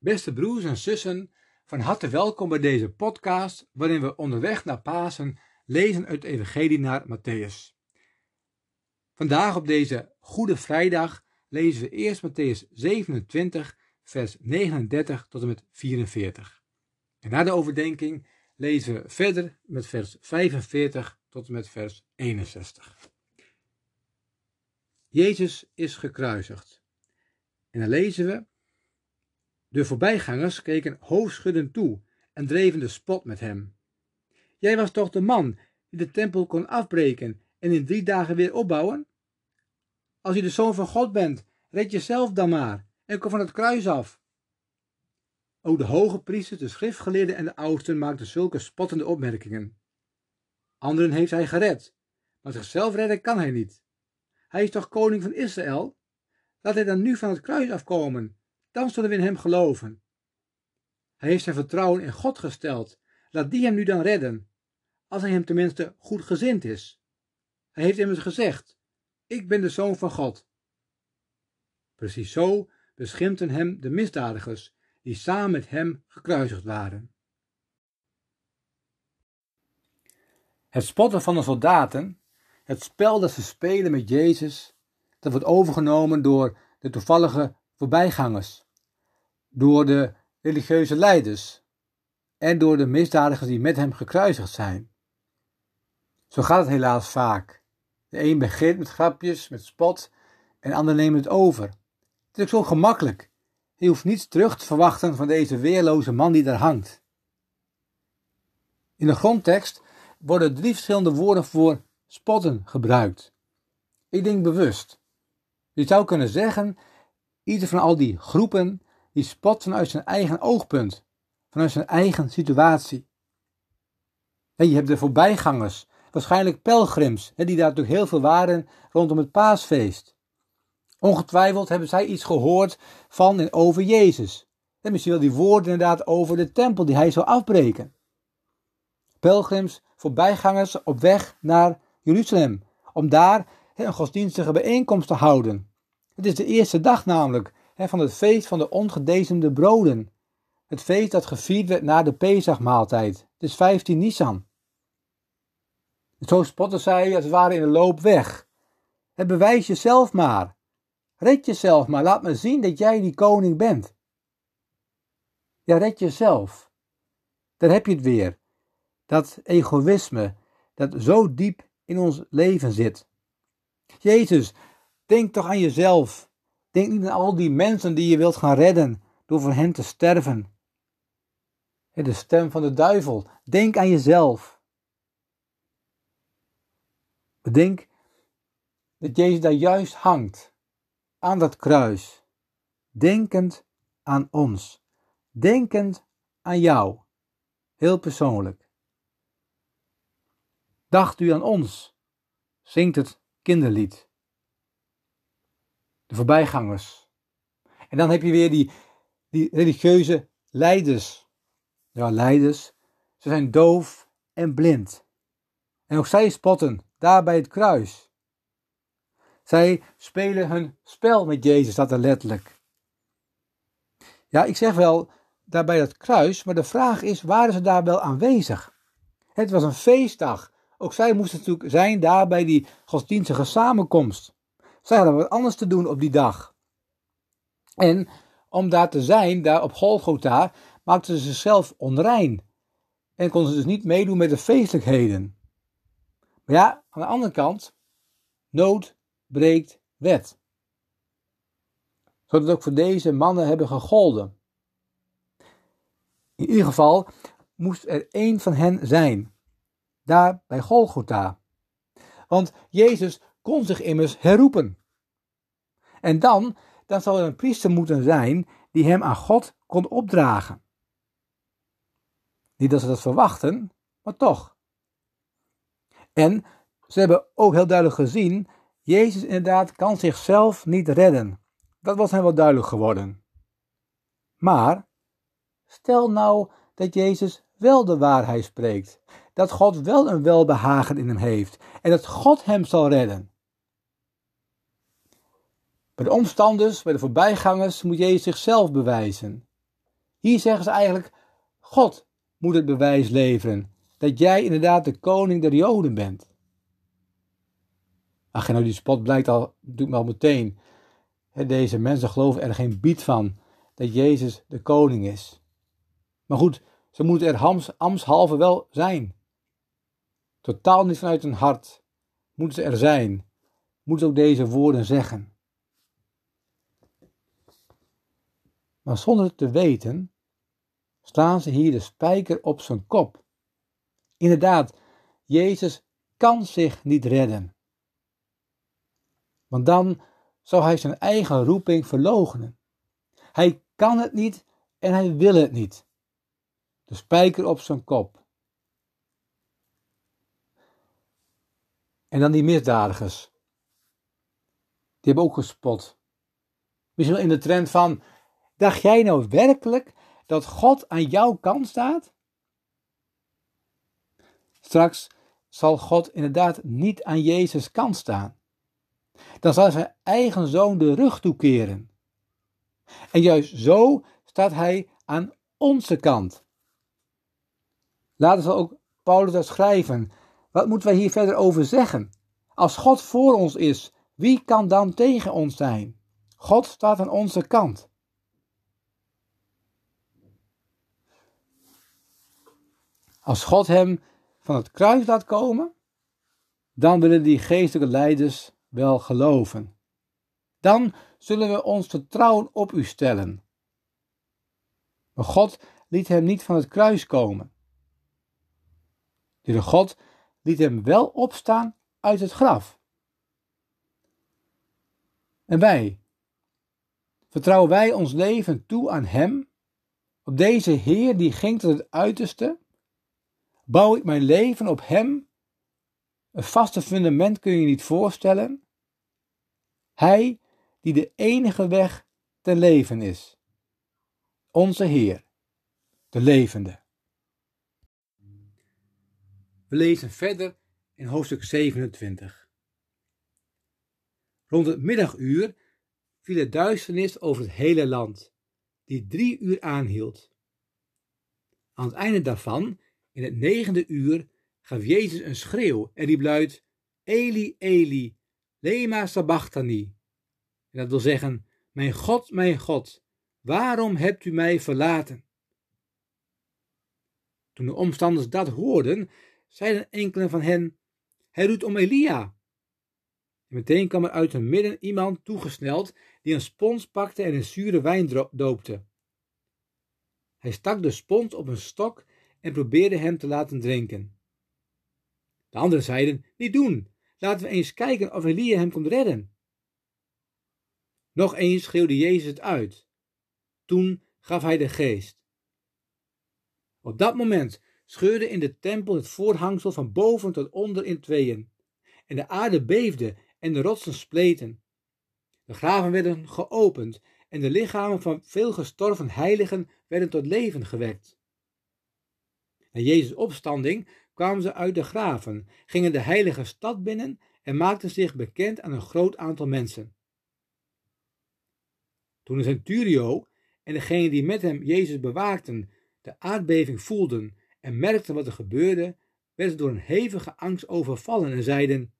Beste broers en zussen, van harte welkom bij deze podcast waarin we onderweg naar Pasen lezen uit het Evangelie naar Matthäus. Vandaag op deze Goede Vrijdag lezen we eerst Matthäus 27, vers 39 tot en met 44. En na de overdenking lezen we verder met vers 45 tot en met vers 61. Jezus is gekruisigd. En dan lezen we de voorbijgangers keken hoofdschuddend toe en dreven de spot met hem. Jij was toch de man die de tempel kon afbreken en in drie dagen weer opbouwen? Als je de zoon van God bent, red jezelf dan maar en kom van het kruis af. Ook de hoge priesters, de schriftgeleerden en de oudsten maakten zulke spottende opmerkingen. Anderen heeft hij gered, maar zichzelf redden kan hij niet. Hij is toch koning van Israël? Laat hij dan nu van het kruis afkomen dan zullen we in hem geloven. Hij heeft zijn vertrouwen in God gesteld. Laat die hem nu dan redden, als hij hem tenminste goed gezind is. Hij heeft immers gezegd: Ik ben de zoon van God. Precies zo beschimpten hem de misdadigers die samen met hem gekruisigd waren. Het spotten van de soldaten, het spel dat ze spelen met Jezus, dat wordt overgenomen door de toevallige voorbijgangers, door de religieuze leiders en door de misdadigers die met hem gekruisigd zijn. Zo gaat het helaas vaak. De een begint met grapjes, met spot en de ander neemt het over. Het is ook zo gemakkelijk. Je hoeft niets terug te verwachten van deze weerloze man die daar hangt. In de grondtekst worden drie verschillende woorden voor spotten gebruikt. Ik denk bewust. Je zou kunnen zeggen Ieder van al die groepen die spot vanuit zijn eigen oogpunt, vanuit zijn eigen situatie. Je hebt de voorbijgangers, waarschijnlijk pelgrims, die daar natuurlijk heel veel waren rondom het paasfeest. Ongetwijfeld hebben zij iets gehoord van en over Jezus. En misschien wel die woorden inderdaad over de tempel die hij zou afbreken. Pelgrims, voorbijgangers op weg naar Jeruzalem, om daar een godsdienstige bijeenkomst te houden. Het is de eerste dag namelijk hè, van het feest van de ongedezemde broden. Het feest dat gevierd werd na de Pesachmaaltijd. Het is 15 Nisan. Zo spotten zij als het ware in de loop weg. Het bewijs jezelf maar. Red jezelf maar. Laat me zien dat jij die koning bent. Ja, red jezelf. Daar heb je het weer. Dat egoïsme dat zo diep in ons leven zit. Jezus, Denk toch aan jezelf. Denk niet aan al die mensen die je wilt gaan redden door voor hen te sterven. De stem van de duivel. Denk aan jezelf. Bedenk dat Jezus daar juist hangt, aan dat kruis, denkend aan ons, denkend aan jou, heel persoonlijk. Dacht u aan ons, zingt het kinderlied de voorbijgangers. En dan heb je weer die, die religieuze leiders. Ja, leiders. Ze zijn doof en blind. En ook zij spotten daar bij het kruis. Zij spelen hun spel met Jezus, dat er letterlijk. Ja, ik zeg wel daar bij dat kruis, maar de vraag is, waren ze daar wel aanwezig? Het was een feestdag. Ook zij moesten natuurlijk zijn daar bij die godsdienstige samenkomst. Zij hadden wat anders te doen op die dag. En om daar te zijn, daar op Golgotha, maakten ze zichzelf onrein. En konden ze dus niet meedoen met de feestelijkheden. Maar ja, aan de andere kant, nood breekt wet. Zodat ook voor deze mannen hebben gegolden. In ieder geval moest er één van hen zijn, daar bij Golgotha. Want Jezus kon zich immers herroepen. En dan, dan zou er een priester moeten zijn die hem aan God kon opdragen. Niet dat ze dat verwachten, maar toch. En ze hebben ook heel duidelijk gezien, Jezus inderdaad kan zichzelf niet redden. Dat was hem wel duidelijk geworden. Maar stel nou dat Jezus wel de waarheid spreekt, dat God wel een welbehagen in hem heeft en dat God hem zal redden. Bij de omstanders, bij de voorbijgangers moet Jezus zichzelf bewijzen. Hier zeggen ze eigenlijk: God moet het bewijs leveren dat jij inderdaad de koning der Joden bent. Ach, nou die spot blijkt al, natuurlijk al meteen. Deze mensen geloven er geen bied van dat Jezus de koning is. Maar goed, ze moeten er hams, amshalve wel zijn. Totaal niet vanuit hun hart. Moeten ze er zijn. Moeten ze ook deze woorden zeggen. Maar zonder het te weten, slaan ze hier de spijker op zijn kop. Inderdaad, Jezus kan zich niet redden. Want dan zou hij zijn eigen roeping verloochenen. Hij kan het niet en hij wil het niet. De spijker op zijn kop. En dan die misdadigers. Die hebben ook gespot. Misschien in de trend van: dacht jij nou werkelijk dat God aan jouw kant staat? Straks zal God inderdaad niet aan Jezus kant staan. Dan zal zijn eigen zoon de rug toekeren. En juist zo staat hij aan onze kant. Laten we ook Paulus dat schrijven. Wat moeten wij hier verder over zeggen? Als God voor ons is, wie kan dan tegen ons zijn? God staat aan onze kant. Als God hem van het kruis laat komen, dan willen die geestelijke leiders wel geloven. Dan zullen we ons vertrouwen op u stellen. Maar God liet hem niet van het kruis komen. De God liet hem wel opstaan uit het graf. En wij, vertrouwen wij ons leven toe aan Hem, op deze Heer die ging tot het uiterste? Bouw ik mijn leven op Hem? Een vaste fundament kun je niet voorstellen. Hij die de enige weg ten leven is. Onze Heer, de levende. We lezen verder in hoofdstuk 27. Rond het middaguur viel de duisternis over het hele land, die drie uur aanhield. Aan het einde daarvan, in het negende uur, gaf Jezus een schreeuw en die luid: Eli, Eli, lema sabachthani. En dat wil zeggen: Mijn God, mijn God, waarom hebt u mij verlaten? Toen de omstanders dat hoorden, zeiden enkele van hen: Hij roept om Elia. En meteen kwam er uit hun midden iemand toegesneld die een spons pakte en in zure wijn doopte. Hij stak de spons op een stok en probeerde hem te laten drinken. De anderen zeiden: Niet doen, laten we eens kijken of Elia hem komt redden. Nog eens schreeuwde Jezus het uit. Toen gaf hij de geest. Op dat moment scheurde in de tempel het voorhangsel van boven tot onder in tweeën. En de aarde beefde en de rotsen spleten. De graven werden geopend en de lichamen van veel gestorven heiligen werden tot leven gewekt. Na Jezus' opstanding kwamen ze uit de graven, gingen de heilige stad binnen en maakten zich bekend aan een groot aantal mensen. Toen de centurio en degenen die met hem Jezus bewaakten de aardbeving voelden en merkten wat er gebeurde, werden ze door een hevige angst overvallen en zeiden: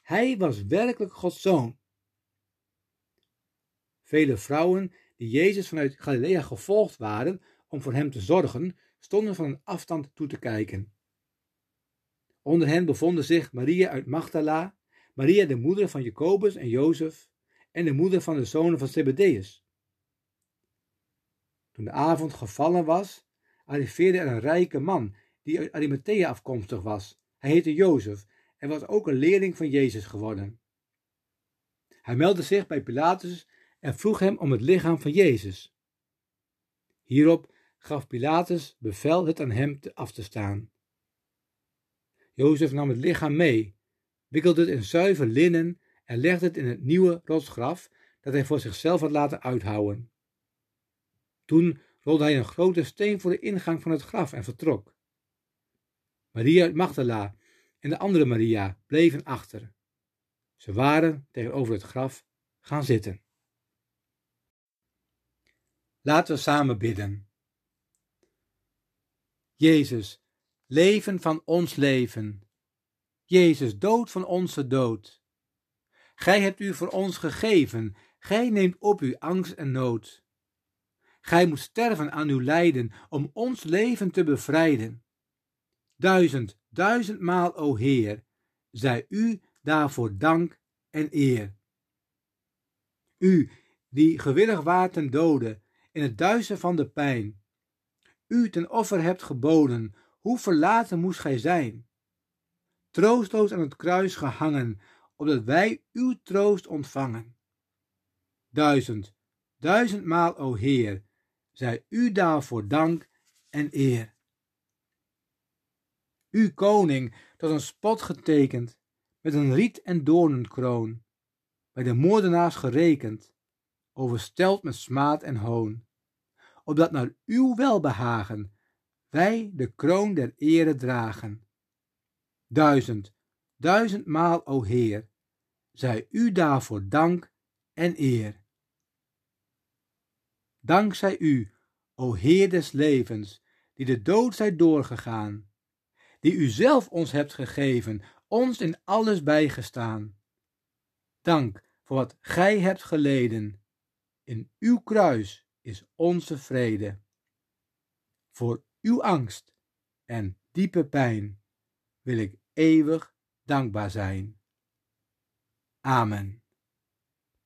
Hij was werkelijk Gods zoon. Vele vrouwen die Jezus vanuit Galilea gevolgd waren om voor hem te zorgen, stonden van een afstand toe te kijken. Onder hen bevonden zich Maria uit Magdala, Maria de moeder van Jacobus en Jozef en de moeder van de zonen van Zebedeus. Toen de avond gevallen was, arriveerde er een rijke man die uit Arimathea afkomstig was. Hij heette Jozef en was ook een leerling van Jezus geworden. Hij meldde zich bij Pilatus en vroeg hem om het lichaam van Jezus. Hierop gaf Pilatus bevel het aan hem af te staan. Jozef nam het lichaam mee, wikkelde het in zuiver linnen en legde het in het nieuwe rotsgraf dat hij voor zichzelf had laten uithouwen. Toen rolde hij een grote steen voor de ingang van het graf en vertrok. Maria Magdala en de andere Maria bleven achter. Ze waren tegenover het graf gaan zitten. Laten we samen bidden. Jezus, leven van ons leven. Jezus, dood van onze dood. Gij hebt u voor ons gegeven, gij neemt op uw angst en nood. Gij moet sterven aan uw lijden om ons leven te bevrijden. Duizend, duizendmaal, o Heer, zij u daarvoor dank en eer. U, die gewillig waart ten dode, in het duister van de pijn, u ten offer hebt geboden, hoe verlaten moest gij zijn? Troostloos aan het kruis gehangen, opdat wij uw troost ontvangen. Duizend, duizendmaal, o Heer, zij u daarvoor dank en eer. U koning, tot een spot getekend, met een riet en doornenkroon, bij de moordenaars gerekend, oversteld met smaad en hoon, opdat naar uw welbehagen wij de kroon der ere dragen. Duizend, duizendmaal, o Heer, zij u daarvoor dank en eer. Dank zij u, o Heer des levens, die de dood zijt doorgegaan, die u zelf ons hebt gegeven, ons in alles bijgestaan. Dank voor wat gij hebt geleden. In uw kruis is onze vrede. Voor uw angst en diepe pijn wil ik eeuwig dankbaar zijn. Amen.